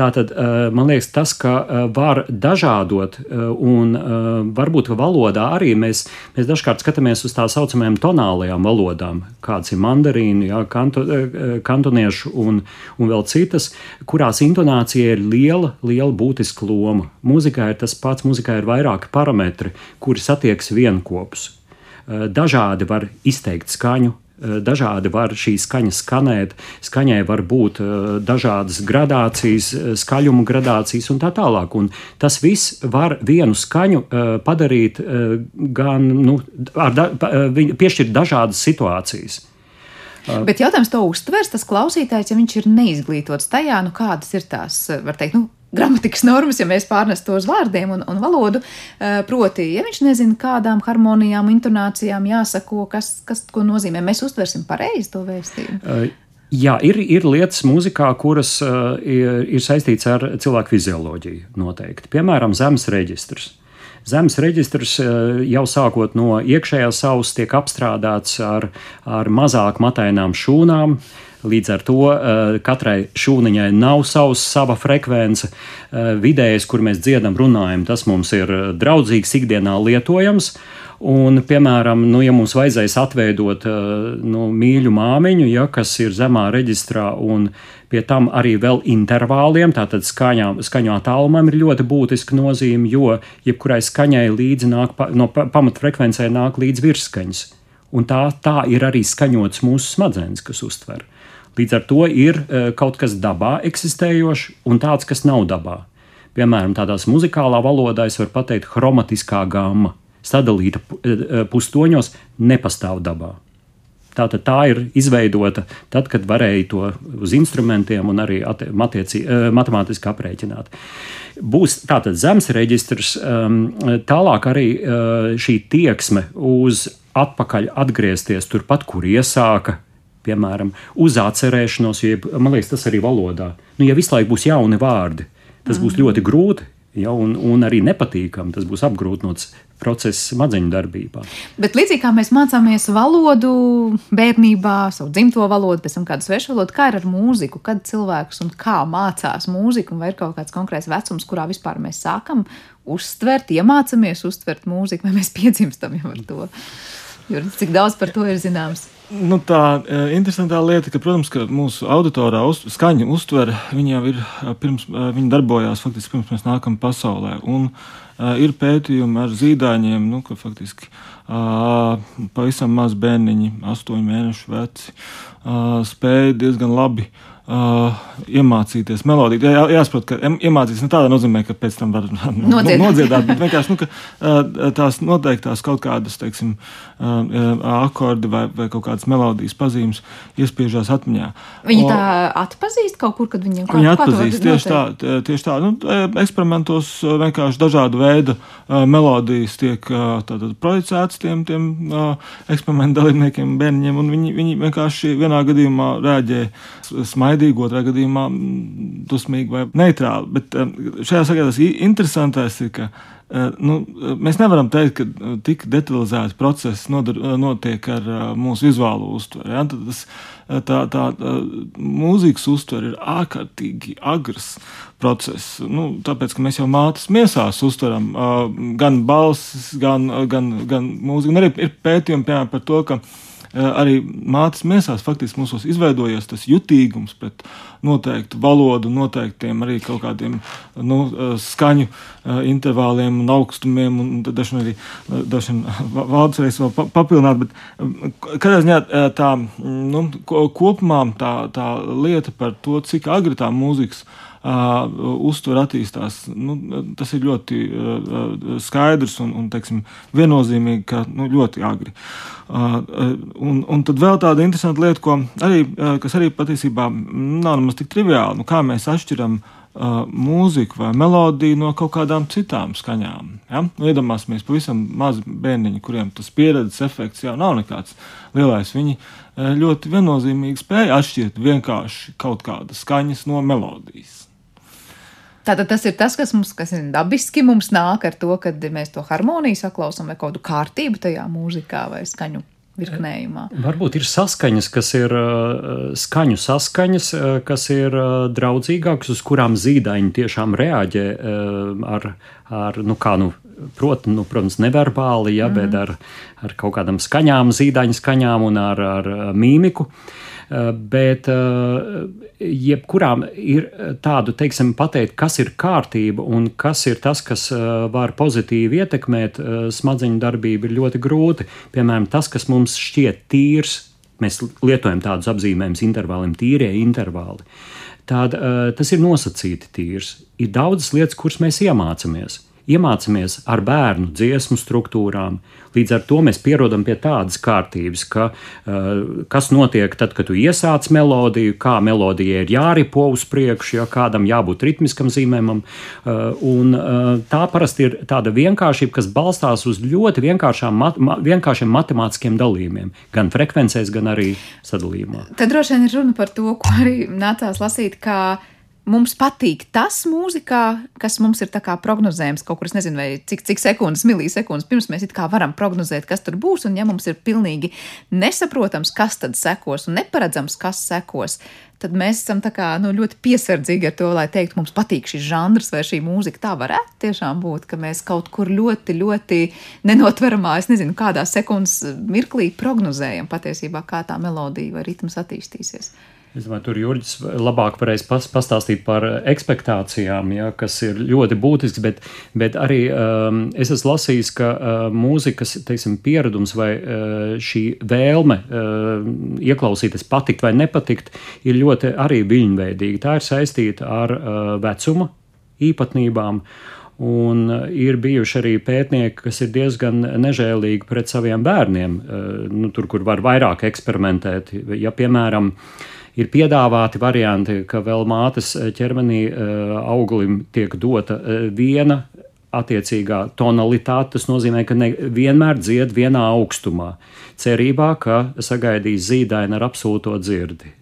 Tātad eh, man liekas, tas, ka eh, var dažādot, eh, un varbūt valodā arī mēs, mēs dažkārt skatāmies uz tā saucamajām tonālajām valodām, kāds ir mandarīnu, jā, kanto, kantoniešu un, un vēl citas, kurās intonācija ir liela, liela būtiska loma. Mūzikā ir tas pats, mūzikā ir vairāki parametri, kuri satiekas vienopus. Dažādi var izteikt skaņu, dažādi var šī skaņa skanēt. Skaņai var būt eh, dažādas gradācijas, eh, skaļuma gradācijas un tā tālāk. Un tas viss var vienu skaņu padarīt gan, nu, da, piešķirt dažādas situācijas. Bet jautājums to uztvers, tas klausītājs, ja viņš ir neizglītots tajā, nu kādas ir tās, var teikt, nu, gramatikas normas, ja mēs pārnesam to uz vārdiem un, un valodu. Eh, proti, ja viņš nezina, kādām harmonijām, intonācijām jāsako, kas, kas ko nozīmē, mēs uztversim pareizi to vēstījumu. Uh. Jā, ir, ir lietas mūzikā, kuras uh, ir, ir saistītas ar cilvēku fizioloģiju. Noteikti. Piemēram, zemes reģistrs. Zemes reģistrs jau sākot no iekšējās auss tiek apstrādāts ar, ar mazāk matainām šūnām, Līdz ar to katrai šūniņai nav savs, sava frekvence. Vidējais, kur mēs dziedam, runājam, tas mums ir draudzīgs, ikdienā lietojams. Un, piemēram, nu, ja mums vajadzēs atveidot nu, mīļu māmiņu, ja, kas ir zemā reģistrā, un pie tam arī vēl intervāliem, tātad skaņā, skaņu attālumam ir ļoti būtiska nozīme, jo jebkurai skaņai līdzi nāk, no pamatfrekvencē nāk līdz virsskaņas. Un tā, tā ir arī skaņots mūsu smadzenes, kas uztver. Līdz ar to ir kaut kas dabā eksistējošs un tāds, kas nav dabā. Piemēram, tādās muzikālā valodā es varu pateikt, chromatiskā gama sadalīta eh, eh, pustoņos, nepastāv dabā. Tātad tā ir izveidota tad, kad varēja to uz instrumentiem un arī matieci, eh, matemātiski aprēķināt. Būs tātad zemes reģistrs, ehm, tālāk arī šī tieksme uz atpakaļ atgriezties turpat, kur iesāka, piemēram, uz atcerēšanos, jeb, man liekas, tas arī valodā. Nu, ja visu laiku būs jauni vārdi, tas mm. būs ļoti grūti Ja, un, un arī nepatīkami tas būs apgrūtinots process smadzeņu darbībā. Bet līdzīgi kā mēs mācāmies valodu bērnībā, savu dzimto valodu, pēc tam kādu svešu valodu, kā ir ar mūziku, kad cilvēks un kā mācās mūziku, vai ir kaut kāds konkrēts vecums, kurā vispār mēs sākam uztvert, iemācāmies uztvert mūziku, vai mēs piedzimstam jau ar to. Jo cik daudz par to ir zināms? Nu, tā e, interesantā lieta, ka, protams, ka mūsu auditorā uz, skaņa uztver, viņa jau ir e, pirms, e, viņa darbojās faktiski pirms mēs nākam pasaulē. Un uh, ir pētījumi ar zīdaiņiem, nu, ka faktiski uh, pavisam maz bērniņi, astoņu mēnešu veci, uh, spēja diezgan labi uh, Uh, iemācīties melodiju. Jā, jāsaprot, ka iemācīties ne tādā nozīmē, ka pēc tam var nodziedāt, nodziedāt bet vienkārši nu, ka, uh, tās noteiktās kaut kādas, teiksim, uh, akordi vai, vai kaut kādas melodijas pazīmes iespiežās atmiņā. Viņi tā atpazīst kaut kur, kad viņiem kaut Viņi atpazīst tieši tā, tieši tā. Nu, eksperimentos vienkārši dažādu veidu melodijas tiek tātad projicētas tiem, tiem eksperimentu dalībniekiem, bērniņiem, un viņi, viņi vienkārši vienā gadījumā rēģē smaidīt naidīgi, otrā gadījumā mm, dusmīgi vai neitrāli. Bet um, šajā sakarā tas interesantais ir, ka uh, nu, mēs nevaram teikt, ka uh, tik detalizēti procesi nodar, uh, notiek ar mūsu vizuālo uztveri. Ja? Tas, tā, tā, mūzikas uztvere ir ārkārtīgi agrs process. Nu, tāpēc, ka mēs jau mātes miesās uztveram gan balsis, gan, gan, gan mūziku. Un arī ir pētījumi piemēram, par to, ka arī mātes miesās faktiski mums izveidojies tas jutīgums pret noteiktu valodu, noteiktiem arī kaut kādiem nu, eh, skaņu eh, intervāliem un augstumiem, un dažiem arī dažiem vārdus varēs vēl papildināt, bet kādā ziņā tā nu, kopumā tā, tā lieta par to, cik agri tā mūzikas Uh, uztver attīstās. Nu, tas ir ļoti uh, skaidrs un, un teiksim, viennozīmīgi, ka nu, ļoti agri. Uh, un, un tad vēl tāda interesanta lieta, arī, kas arī patiesībā nav nemaz tik triviāla, nu, kā mēs atšķiram uh, mūziku vai melodiju no kaut kādām citām skaņām. Ja? Nu, iedomāsimies, pavisam mazi bērniņi, kuriem tas pieredzes efekts jau nav nekāds lielais. Viņi uh, ļoti viennozīmīgi spēja atšķirt vienkārši kaut kādas skaņas no melodijas. Tātad tas ir tas, kas mums kas ir dabiski mums nāk ar to, kad mēs to harmoniju saklausām vai kādu kārtību tajā mūzikā vai skaņu. Virknējumā. Varbūt ir saskaņas, kas ir uh, skaņu saskaņas, uh, kas ir draudzīgākas, uz kurām zīdaiņi tiešām reaģē ar, ar nu, kā, nu, proti, nu, protams, neverbāli, ja, mm. bet ar, ar kaut kādām skaņām, zīdaiņu skaņām un ar, ar mīmiku. Uh, Eh, bet eh, jebkurām ir tādu, teiksim, pateikt, kas ir kārtība un kas ir tas, kas eh, var pozitīvi ietekmēt smadzeņu darbību, ir ļoti grūti. Piemēram, tas, kas mums šķiet tīrs, mēs lietojam tādus apzīmējumus intervāliem, tīrie intervāli. Tad, tas ir nosacīti tīrs. Ir daudzas lietas, kuras mēs iemācāmies iemācāmies ar bērnu dziesmu struktūrām. Līdz ar to mēs pierodam pie tādas kārtības, ka, uh, kas notiek tad, kad tu iesāc melodiju, kā melodijai ir jāripo uz priekšu, ja kādam jābūt ritmiskam zīmējumam. Uh, un, uh, tā parasti ir tāda vienkāršība, kas balstās uz ļoti mat, ma, vienkāršiem matemātiskiem dalījumiem, gan frekvencēs, gan arī sadalījumā. Tad droši vien ir runa par to, ko arī nācās lasīt. Kā mums patīk tas mūzikā, kas mums ir prognozējams kaut kur, es nezinu, cik, cik sekundes, milisekundes pirms mēs varam prognozēt, kas tur būs, un ja mums ir pilnīgi nesaprotams, kas tad sekos, un neparedzams, kas sekos, tad mēs esam kā, nu, ļoti piesardzīgi ar to, lai teiktu, mums patīk šis žanrs vai šī mūzika. Tā varētu tiešām būt, ka mēs kaut kur ļoti, ļoti nenotveramā, es nezinu, kādā sekundes mirklī prognozējam patiesībā, kā tā melodija vai ritms attīstīsies. Es domāju, tur Jurģis labāk varēs pas, pastāstīt par ekspektācijām, ja, kas ir ļoti būtisks, bet, bet arī um, es esmu lasījis, ka uh, mūzikas teiksim, pieredums vai uh, šī vēlme uh, ieklausīties, patikt vai nepatikt, ir ļoti arī viļņveidīga. Tā ir saistīta ar uh, vecuma īpatnībām. Un uh, ir bijuši arī pētnieki, kas ir diezgan nežēlīgi pret saviem bērniem, uh, nu, tur, kur var vairāk eksperimentēt. Ja, piemēram, uh, ir piedāvāti varianti, ka vēl mātes ķermenī eh, auglim tiek dota eh, viena attiecīgā tonalitāte. Tas nozīmē, ka ne vienmēr dzied vienā augstumā, cerībā, ka sagaidīs zīdaini ar absolūto dzirdi.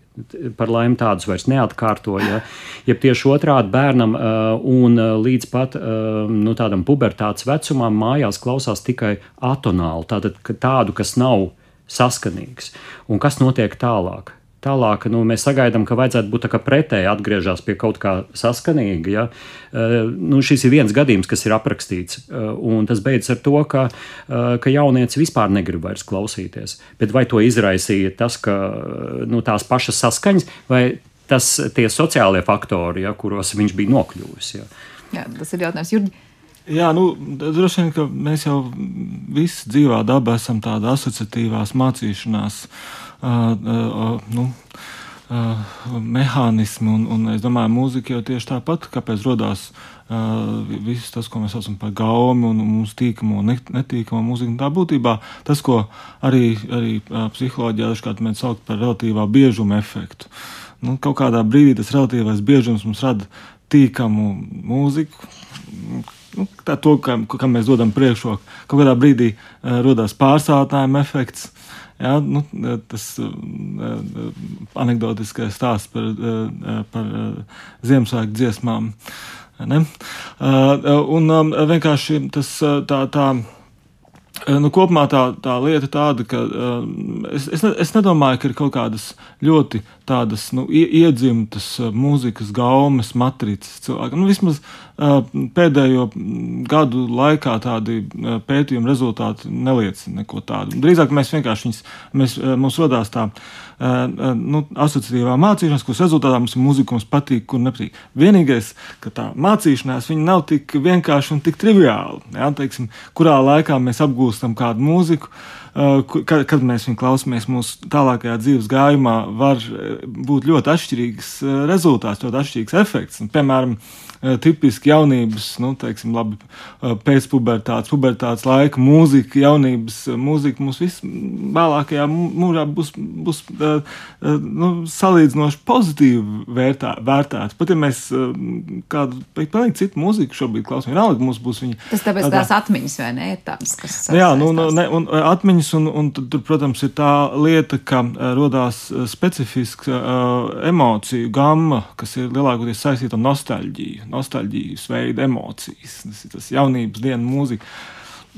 Par laimi tādus vairs neatkārtoja. Ja tieši otrādi bērnam un līdz pat nu, tādam pubertātes vecumam mājās klausās tikai atonāli, tātad tādu, kas nav saskanīgs. Un kas notiek tālāk? Tālāk nu, mēs sagaidām, ka vajadzētu būt pretēji atgriežas pie kaut kā saskanīga. Ja? Uh, nu, šis ir viens gadījums, kas ir aprakstīts, uh, un tas beidzas ar to, ka, uh, ka jaunieci vispār negrib vairs klausīties. Bet vai to izraisīja tas, ka nu, tās pašas saskaņas, vai tas tie sociālie faktori, ja, kuros viņš bija nokļuvis? Ja? Jā, tas ir jautājums Jurģi. Jā, nu, droši vien, ka mēs jau visi dzīvā dabā esam tāda asociatīvās mācīšanās uh, nu, mehānismi, un, un es domāju, mūzika jau tieši tāpat, kāpēc radās uh, viss tas, ko mēs saucam par gaumi un mūsu tīkamo un netīkamo mūziku. Tā būtībā tas, ko arī, arī uh, psiholoģijā dažkārt mēs saucam par relatīvā biežuma efektu. Nu, kaut kādā brīdī tas relatīvais biežums mums rada tīkamu mūziku. Nu, tā to, kam, kam mēs dodam priekšroku. Kaut kādā brīdī uh, radās pārsātājuma efekts, Jā, nu, tas anekdotiskais stāsts par, par Ziemassvētku dziesmām. Ne? Un vienkārši tas tā. tā Nu, kopumā tā, tā lieta tāda, ka uh, es, es, ne, es nedomāju, ka ir kaut kādas ļoti tādas nu, iedzimtas mūzikas gaumas matricas cilvēkam. Nu, vismaz pēdējo gadu laikā tādi pētījuma rezultāti neliecina neko tādu. Drīzāk mēs vienkārši viņus, mēs, mums rodās tā nu, asociatīvā mācīšanās, kuras rezultātā mums mūzika mums patīk, kur nepatīk. Vienīgais, ka tā mācīšanās nav tik vienkārša un tik triviāla. Ja, teiksim, kurā laikā mēs apgūstam kādu mūziku, kad, kad mēs viņu klausāmies mūsu tālākajā dzīves gājumā, var būt ļoti atšķirīgs rezultāts, ļoti atšķirīgs efekts. Un, piemēram, Eh, tipiski jaunības, nu, teiksim, labi, eh, pēcpubertātes, pubertātes laika mūzika, jaunības eh, mūzika mums visvēlākajā mūžā būs, būs nu, salīdzinoši pozitīvi vērtā, vērtēta. Pat ja mēs kādu pilnīgi citu mūziku šobrīd klausāmies, vienalga mums būs viņa. Tas tāpēc tā, tās atmiņas, vai ne, ir tādas, kas. Jā, nu, nu, ne, un atmiņas, un, un tur, protams, ir tā lieta, ka rodās specifiska uh, emociju gamma, kas ir lielākoties saistīta ar nostalģiju nostalģijas veida emocijas, tas ir tas jaunības dienas mūzika.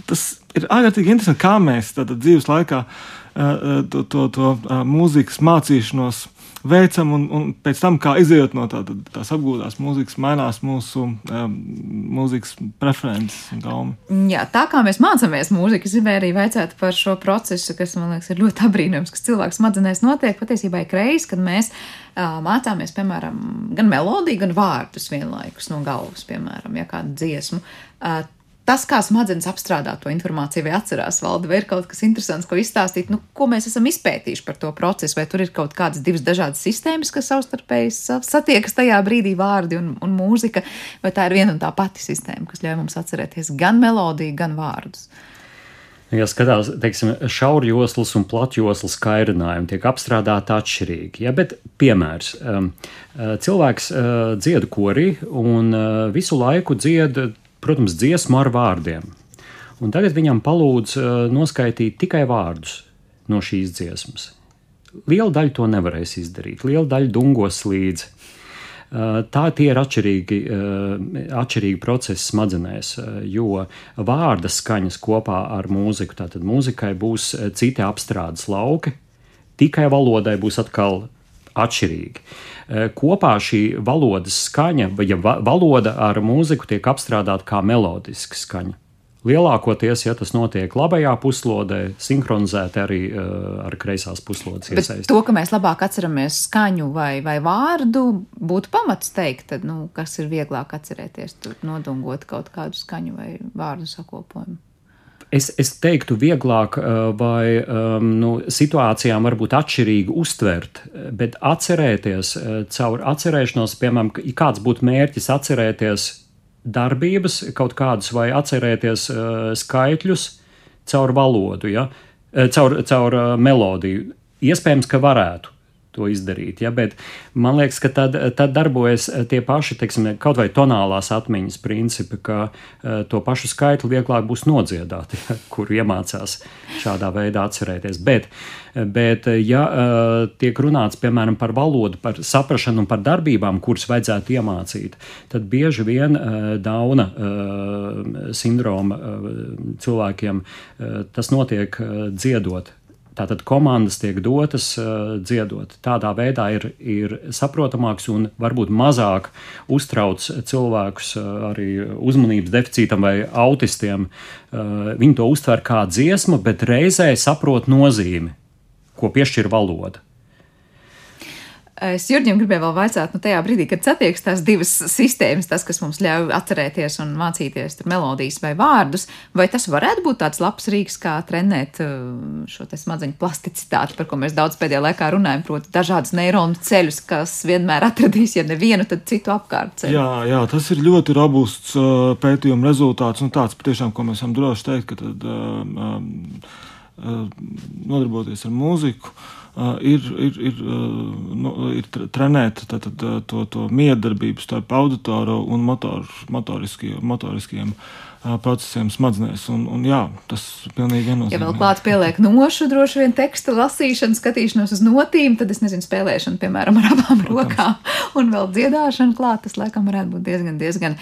Tas ir ārkārtīgi interesanti, kā mēs dzīves laikā to, to, to mūzikas mācīšanos veicam, un, un pēc tam, kā izējot no tā, tās apgūtās mūzikas, mainās mūsu um, mūzikas preferences un gaumi. Jā, tā kā mēs mācāmies mūziku, es gribēju arī veicāt par šo procesu, kas man liekas ir ļoti apbrīnojams, kas cilvēks smadzenēs notiek patiesībā ik reiz, kad mēs uh, mācāmies, piemēram, gan melodiju, gan vārdus vienlaikus no galvas, piemēram, ja kādu dziesmu. Uh, tas, kā smadzenes apstrādā to informāciju, vai atcerās valdi, vai ir kaut kas interesants, ko izstāstīt, nu, ko mēs esam izpētījuši par to procesu, vai tur ir kaut kādas divas dažādas sistēmas, kas savstarpēji satiekas tajā brīdī vārdi un, un mūzika, vai tā ir viena un tā pati sistēma, kas ļauj mums atcerēties gan melodiju, gan vārdus. Ja skatās, teiksim, šaurjoslas un platjoslas kairinājumi tiek apstrādāti atšķirīgi. Ja, bet, piemērs, um, uh, cilvēks uh, dzied korī un uh, visu laiku dzied protams, dziesmu ar vārdiem. Un tagad viņam palūdz uh, noskaidrot tikai vārdus no šīs dziesmas. Liela daļa to nevarēs izdarīt, liela daļa dungos līdzi. Tā tie ir atšķirīgi, atšķirīgi procesi smadzenēs, jo vārda skaņas kopā ar mūziku, tātad mūzikai būs citi apstrādes lauki, tikai valodai būs atkal atšķirīgi. Kopā šī valodas skaņa, ja valoda ar mūziku tiek apstrādāta kā melodiska skaņa. Lielākoties, ja tas notiek labajā puslodē, sinhronizēti arī uh, ar kreisās puslodes iesaistību. To, ka mēs labāk atceramies skaņu vai, vai vārdu, būtu pamats teikt, tad, nu, kas ir vieglāk atcerēties, nodungot kaut kādu skaņu vai vārdu sakopojumu. Es, es teiktu, vieglāk uh, vai um, nu, situācijām varbūt atšķirīgi uztvert, bet atcerēties uh, caur atcerēšanos, piemēram, kāds būtu mērķis atcerēties darbības, kaut kādas, vai atcerēties uh, skaitļus caur valodu, ja? caur, caur melodiju. Iespējams, ka varētu to izdarīt. Ja? Bet man liekas, ka tad, tad darbojas tie paši, teiksim, kaut vai tonālās atmiņas principi, ka uh, to pašu skaitli vieglāk būs nodziedāt, ja? kur iemācās šādā veidā atcerēties. Bet, bet ja uh, tiek runāts, piemēram, par valodu, par saprašanu un par darbībām, kuras vajadzētu iemācīt, tad bieži vien uh, dauna sindroma cilvēkiem tas notiek dziedot Tātad komandas tiek dotas uh, dziedot. Tādā veidā ir, ir saprotamāks un varbūt mazāk uztrauc cilvēkus uh, arī uzmanības deficītam vai autistiem. Uh, viņi to uztver kā dziesmu, bet reizē saprot nozīmi, ko piešķir valoda. Es Jurģim gribēju vēl vaicāt, nu tajā brīdī, kad satiekas tās divas sistēmas, tas, kas mums ļauj atcerēties un mācīties melodijas vai vārdus, vai tas varētu būt tāds labs rīks, kā trenēt uh, šo smadzeņu plasticitāti, par ko mēs daudz pēdējā laikā runājam, proti dažādas neironu ceļus, kas vienmēr atradīs, ja nevienu, tad citu apkārt ceļu. Jā, jā, tas ir ļoti robusts uh, pētījuma rezultāts un tāds patiešām, ko mēs varam droši teikt, ka tad, uh, um, nodarboties ar mūziku ir, ir, ir, nu, ir trenēta tātad, to, to miedarbību starp auditoru un motor, motoriskiem, motoriskiem procesiem smadzenēs. Un, un, jā, tas pilnīgi viennozīmīgi. Ja vēl klāt pieliek nošu, droši vien teksta lasīšanu, skatīšanos uz notīm, tad es nezinu, spēlēšanu, piemēram, ar abām Protams. rokām un vēl dziedāšanu klāt, tas laikam varētu būt diezgan, diezgan,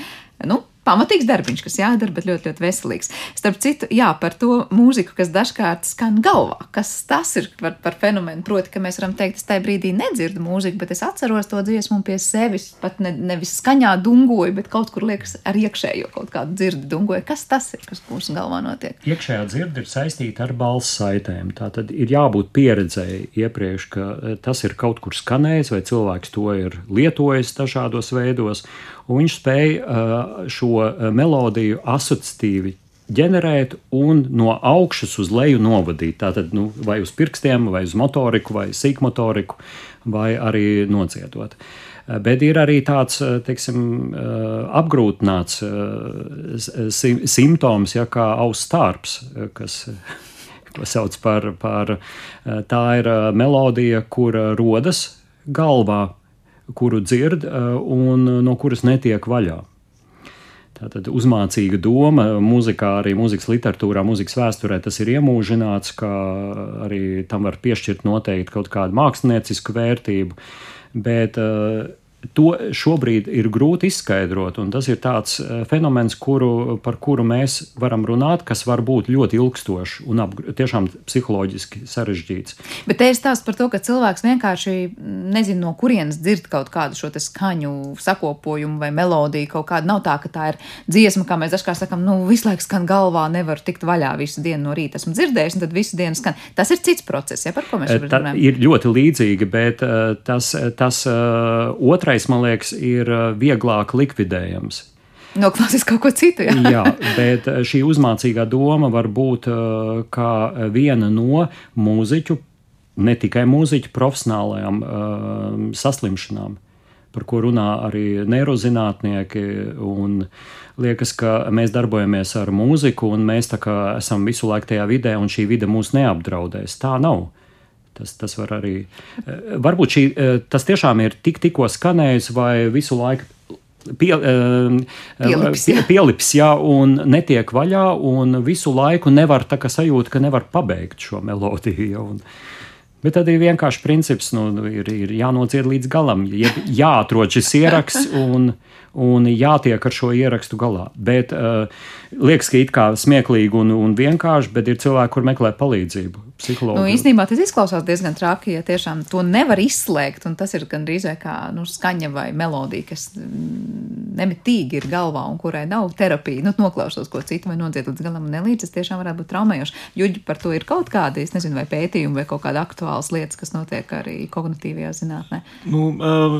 nu, pamatīgs darbiņš, kas jādara, bet ļoti, ļoti veselīgs. Starp citu, jā, par to mūziku, kas dažkārt skan galvā. Kas tas ir par, par fenomenu? Proti, ka mēs varam teikt, es tajā brīdī nedzirdu mūziku, bet es atceros to dziesmu pie sevis. Pat ne, nevis skaņā dungoju, bet kaut kur liekas ar iekšējo kaut kādu dzirdi dungoju. Kas tas ir, kas mūsu galvā notiek? Iekšējā dzirde ir saistīta ar balss saitēm. Tā tad ir jābūt pieredzēji iepriekš, ka eh, tas ir kaut kur skanējis vai cilvēks to ir lietojis dažādos veidos un viņš spēja uh, šo uh, melodiju asociatīvi ģenerēt un no augšas uz leju novadīt. Tātad nu, vai uz pirkstiem, vai uz motoriku, vai sīkmotoriku, vai arī nocietot. Uh, bet ir arī tāds teiksim, apgrūtināts simptoms, ja, kā auss stārps, kas sauc par, par tā ir melodija, kur rodas galvā kuru dzird un no kuras netiek vaļā. Tātad uzmācīga doma mūzikā, arī mūzikas literatūrā, mūzikas vēsturē tas ir iemūžināts, ka arī tam var piešķirt noteikti kaut kādu māksliniecisku vērtību. Bet uh, To šobrīd ir grūti izskaidrot, un tas ir tāds eh, fenomens, kuru, par kuru mēs varam runāt, kas var būt ļoti ilgstošs un ap, tiešām psiholoģiski sarežģīts. Bet te ir stāsts par to, ka cilvēks vienkārši nezina, no kurienes dzird kaut kādu šo skaņu sakopojumu vai melodiju. Kaut kāda nav tā, ka tā ir dziesma, kā mēs dažkārt sakām, nu, visu laiku skan galvā, nevar tikt vaļā visu dienu no rīta. Esmu dzirdējis, un tad visu dienu skan. Tas ir cits process, ja par ko mēs eh, runājam. Ir ļoti līdzīgi, bet uh, tas, tas uh, otrais, man liekas, ir uh, vieglāk likvidējams. Noklausīs kaut ko citu. Jā, jā bet uh, šī uzmācīgā doma var būt uh, kā viena no mūziķu, ne tikai mūziķu profesionālajām saslimšanām, par ko runā arī neirozinātnieki. Liekas, ka mēs darbojamies ar mūziku, un mēs esam visu laiku tajā vidē, un šī vide mūs neapdraudēs. Tā nav. Tas, tas var arī. Eh, varbūt šī, eh, tas tiešām ir tik, tikko skanējis vai visu laiku. Pie, uh, pielips, pie, pielips, jā, un netiek vaļā, un visu laiku nevar tā kā sajūta, ka nevar pabeigt šo melodiju. Ja, un, Bet tad ir vienkārši princips, nu, ir, ir jānociet līdz galam, jāatrod šis ieraksts un, un jātiek ar šo ierakstu galā. Bet uh, liekas, ka it kā smieklīgi un, un vienkārši, bet ir cilvēki, kur meklē palīdzību psihologu. Nu, īstenībā tas izklausās diezgan traki, ja tiešām to nevar izslēgt, un tas ir gandrīz kā nu, skaņa vai melodija, kas mm, nemitīgi ir galvā un kurai nav terapija. Nu, noklausos ko citu vai nodziet līdz galam nelīdz, tas tiešām varētu būt traumējoši. Juģi par to ir kaut kādi, es nezinu, vai pētījumi vai kaut kāda aktuāls lietas, kas notiek arī kognitīvajā zinātnē. Nu, uh,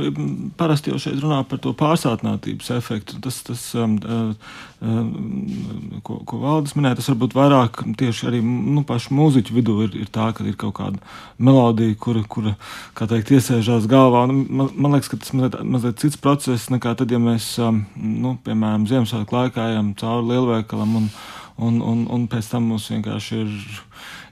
parasti jau šeit runā par to pārsātinātības efektu. Tas, tas um, uh, ko, ko valdes minēja, tas varbūt vairāk tieši arī nu, pašu mūziķu vidū ir, ir tā, ka ir kaut kāda melodija, kura, kura kā teikt, iesēžās galvā. Un man, man liekas, ka tas mazliet, mazliet cits process nekā tad, ja mēs, nu, piemēram, Ziemassvētku laikā ejam cauri lielveikalam un, un, un, un pēc tam mums vienkārši ir,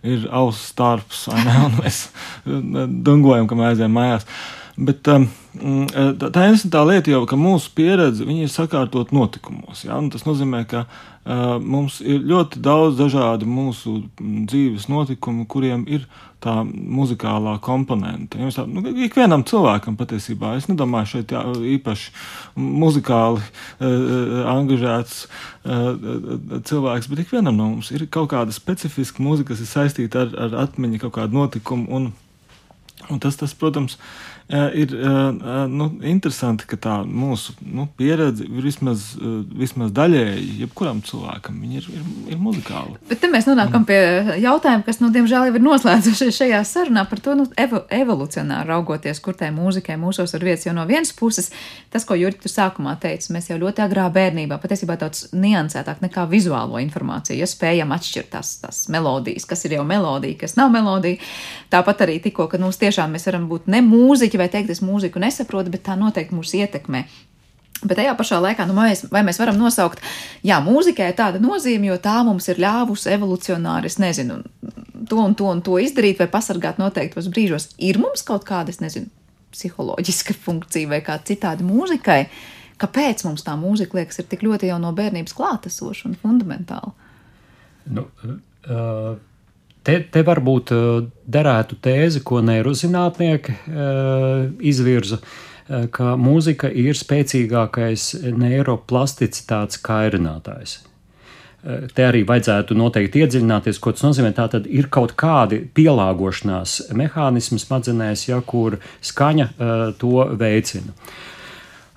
ir auss starps, un mēs dungojam, ka mēs aizējām mājās. Bet um, mm, tā, tā interesantā lieta jau, ka mūsu pieredze ir sakārtot notikumos. Ja? Un tas nozīmē, ka uh, mums ir ļoti daudz dažādu mūsu mm, dzīves notikumu, kuriem ir tā muzikālā komponente. Ja tā, nu, ikvienam cilvēkam patiesībā, es nedomāju, šeit jā, īpaši muzikāli uh, angažēts uh, cilvēks, bet ikvienam no mums ir kaut kāda specifiska mūzika, kas ir saistīta ar, ar atmiņu, kaut kādu notikumu. Un, un tas, tas, protams, ir ir nu, interesanti, ka tā mūsu nu, pieredze vismaz, vismaz daļēji, jebkuram cilvēkam, ir, ir, ir muzikāla. Bet te mēs nonākam pie jautājuma, kas, nu, diemžēl, jau ir noslēdzušies šajā sarunā par to, nu, evo, evolucionāri raugoties, kur tai mūzikai mūsos ir vietas. Jo no vienas puses, tas, ko Jurgi tu sākumā teici, mēs jau ļoti agrā bērnībā, patiesībā daudz niansētāk nekā vizuālo informāciju, ja spējam atšķirt tās, tās melodijas, kas ir jau melodija, kas nav melodija. Tāpat arī tikko, ka mums tiešām mēs varam būt ne mūziķi, muziķi vai teikt, es mūziku nesaprotu, bet tā noteikti mūs ietekmē. Bet tajā pašā laikā, nu, mēs, vai mēs varam nosaukt, jā, mūzikai ir tāda nozīme, jo tā mums ir ļāvusi evolucionāri, es nezinu, to un to un to izdarīt vai pasargāt noteiktos brīžos. Ir mums kaut kāda, es nezinu, psiholoģiska funkcija vai kā citādi mūzikai. Kāpēc mums tā mūzika liekas ir tik ļoti jau no bērnības klātesoša un fundamentāla? Nu, uh, Te, te varbūt eh, derētu tēzi, ko neirozinātnieki eh, izvirza, eh, ka mūzika ir spēcīgākais neiroplasticitātes kairinātājs. Te arī vajadzētu noteikti iedziļināties, ko tas nozīmē. Tā tad ir kaut kādi pielāgošanās mehānismi smadzenēs, ja kur skaņa uh, to veicina.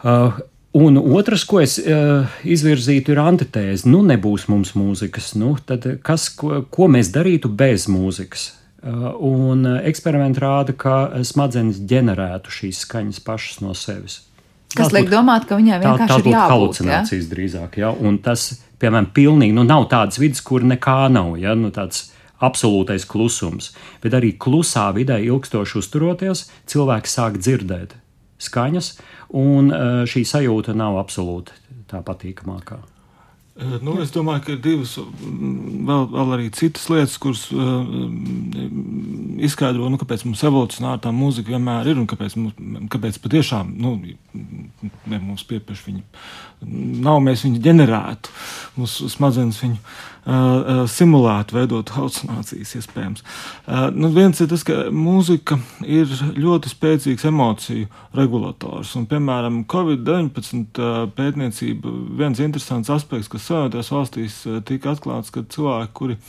Uh, Un otrs, ko es uh, izvirzītu, ir antitēze. Nu, nebūs mums mūzikas. Nu, tad kas, ko, ko mēs darītu bez mūzikas? Uh, un eksperimenti rāda, ka smadzenes ģenerētu šīs skaņas pašas no sevis. Kas liek domāt, ka viņai vienkārši tā, ir jābūt halucinācijas ja? drīzāk. Ja? Un tas, piemēram, pilnīgi nu, nav tādas vidas, kur nekā nav. Ja? Nu, tāds absolūtais klusums. Bet arī klusā vidē ilgstoši uzturoties, cilvēks sāk dzirdēt skaņas, un eh, šī sajūta nav absolūti tā patīkamākā. Eh, nu, es domāju, ka ir divas, mm, vēl, vēl arī citas lietas, kuras uh, izskaidro, nu, kāpēc mums evolūcionāra tā mūzika vienmēr ir un kāpēc, mums, kāpēc patiešām nu, mums piepieši viņa nav, mēs viņu ģenerētu, mūsu smadzenes viņu uh, simulētu, veidot halucinācijas iespējams. Uh, nu, viens ir tas, ka mūzika ir ļoti spēcīgs emociju regulators. Un, piemēram, Covid-19 pētniecība viens interesants aspekts, kas Savienotajās valstīs tika atklāts, ka cilvēki, kuri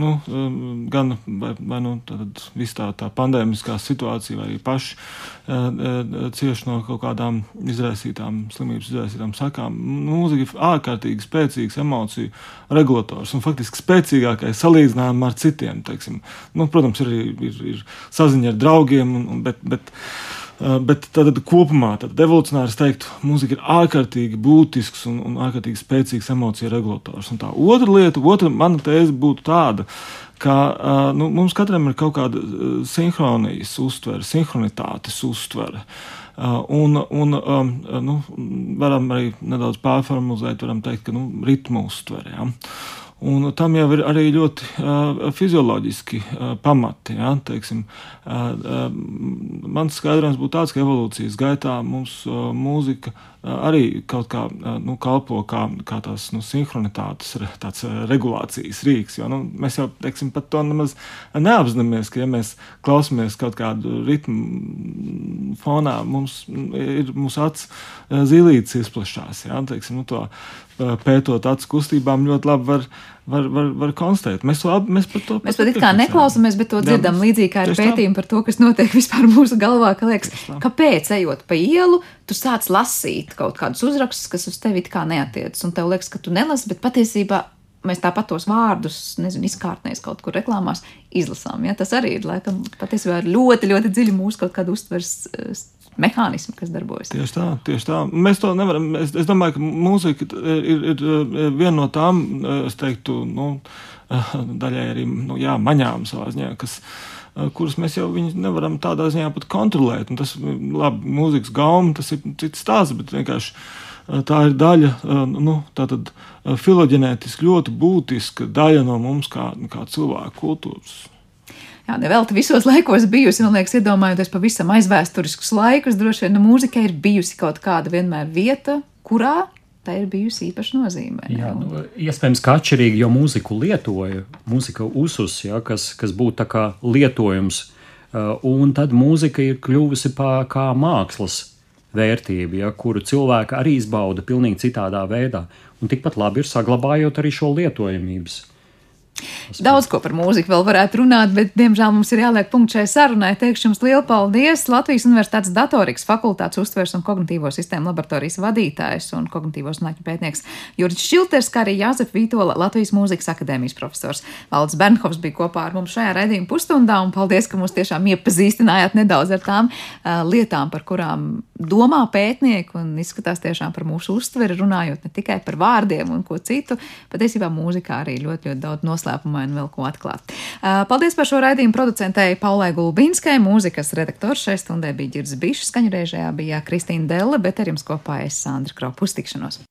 nu, um, gan vai, vai nu, tā, tā pandēmiskā situācija, vai arī paši uh, uh, cieši no kaut kādām izraisītām slimības, izraisītām sakām. Mūzika ir ārkārtīgi spēcīgs emociju regulators un faktiski spēcīgākais salīdzinājumā ar citiem. Teiksim. Nu, protams, ir, ir, ir saziņa ar draugiem, un, bet, bet Eh, bet tad kopumā, tad evolūcionāri es teiktu, mūzika ir ārkārtīgi būtisks un, un ārkārtīgi spēcīgs emociju regulators. Un tā otra lieta, otra mana tēze būtu tāda, ka uh, nu, mums katram ir kaut kāda uh, sinhronijas uztvere, sinhronitātes uztvere. Un, un um, nu, varam arī nedaudz pārformulēt, varam teikt, ka nu, ritmu uztvere. Ja? Un tam jau ir arī ļoti uh, fizioloģiski uh, pamati. Ja, teiksim, uh, uh, mans skaidrojums būtu tāds, ka evolūcijas gaitā mums uh, mūzika uh, arī kaut kā uh, nu, kalpo kā, kā tās nu, sinhronitātes, tāds uh, regulācijas rīks. Jo, nu, mēs jau teiksim, pat to nemaz neapzināmies, ka ja mēs klausāmies kaut kādu ritmu fonā, mums ir mūsu acis zīlītes izplešās. Ja, teiksim, nu, to, pētot acu kustībām, ļoti labi var, var, var, var konstatēt. Mēs, to, mēs par to mēs pat it kā neklausāmies, bet to dzirdam Jā, līdzīgi kā ar pētījumu par to, kas notiek vispār mūsu galvā. Ka liekas, kāpēc ejot pa ielu, tu sāc lasīt kaut kādus uzrakstus, kas uz tevi it kā neatiecas, un tev liekas, ka tu nelasi, bet patiesībā mēs tāpat tos vārdus, nezinu, izkārtnēs kaut kur reklāmās izlasām. Ja? Tas arī ir laikam patiesībā ļoti, ļoti dziļi mūsu kaut kāda uztvers mehānismi, kas darbojas. Tieši tā, tieši tā. Mēs to nevaram. Es, es domāju, ka mūzika ir, ir, ir viena no tām, es teiktu, nu, daļai arī nu, jā, maņām savā ziņā, kas, kuras mēs jau nevaram tādā ziņā pat kontrolēt. Un tas, labi, mūzikas gauma, tas ir cits stāsts, bet vienkārši tā ir daļa, nu, tātad filoģenētiski ļoti būtiska daļa no mums kā, kā cilvēku kultūras. Jā, nevelti visos laikos bijusi, man liekas, iedomājoties pavisam aizvēsturiskus laikus, droši vien nu, mūzikai ir bijusi kaut kāda vienmēr vieta, kurā tā ir bijusi īpaša nozīme. Jā, nu, iespējams, ka atšķirīgi, jo mūziku lietoja, mūzika uzus, ja, kas, kas būtu tā kā lietojums, un tad mūzika ir kļuvusi kā, kā mākslas vērtība, ja, kuru cilvēki arī izbauda pilnīgi citādā veidā, un tikpat labi ir saglabājot arī šo lietojamības Daudz ko par mūziku vēl varētu runāt, bet, diemžēl, mums ir jāliek punkts šai sarunai. Teikšu jums lielu paldies Latvijas Universitātes datorikas fakultātes uztvers un kognitīvo sistēmu laboratorijas vadītājs un kognitīvo zinātņu pētnieks Juris Šilters, kā arī Jāzep Vītola, Latvijas Mūzikas akadēmijas profesors. Valds Bernhovs bija kopā ar mums šajā redzījuma pusstundā, un paldies, ka mūs tiešām iepazīstinājāt nedaudz ar tām uh, lietām, par kurām domā pētnieki un izskatās tiešām par mūsu uztveri, runājot ne tikai par vārdiem un ko citu, patiesībā mūzikā arī ļoti, ļoti daudz noslēpumainu vēl ko atklāt. Paldies par šo raidījumu producentei Paulai Gulbinskai, mūzikas redaktors šai stundai bija Girds Bišs, skaņu režējā bija Kristīna Delle, bet ar jums kopā es Sandra Kropa. Uz tikšanos!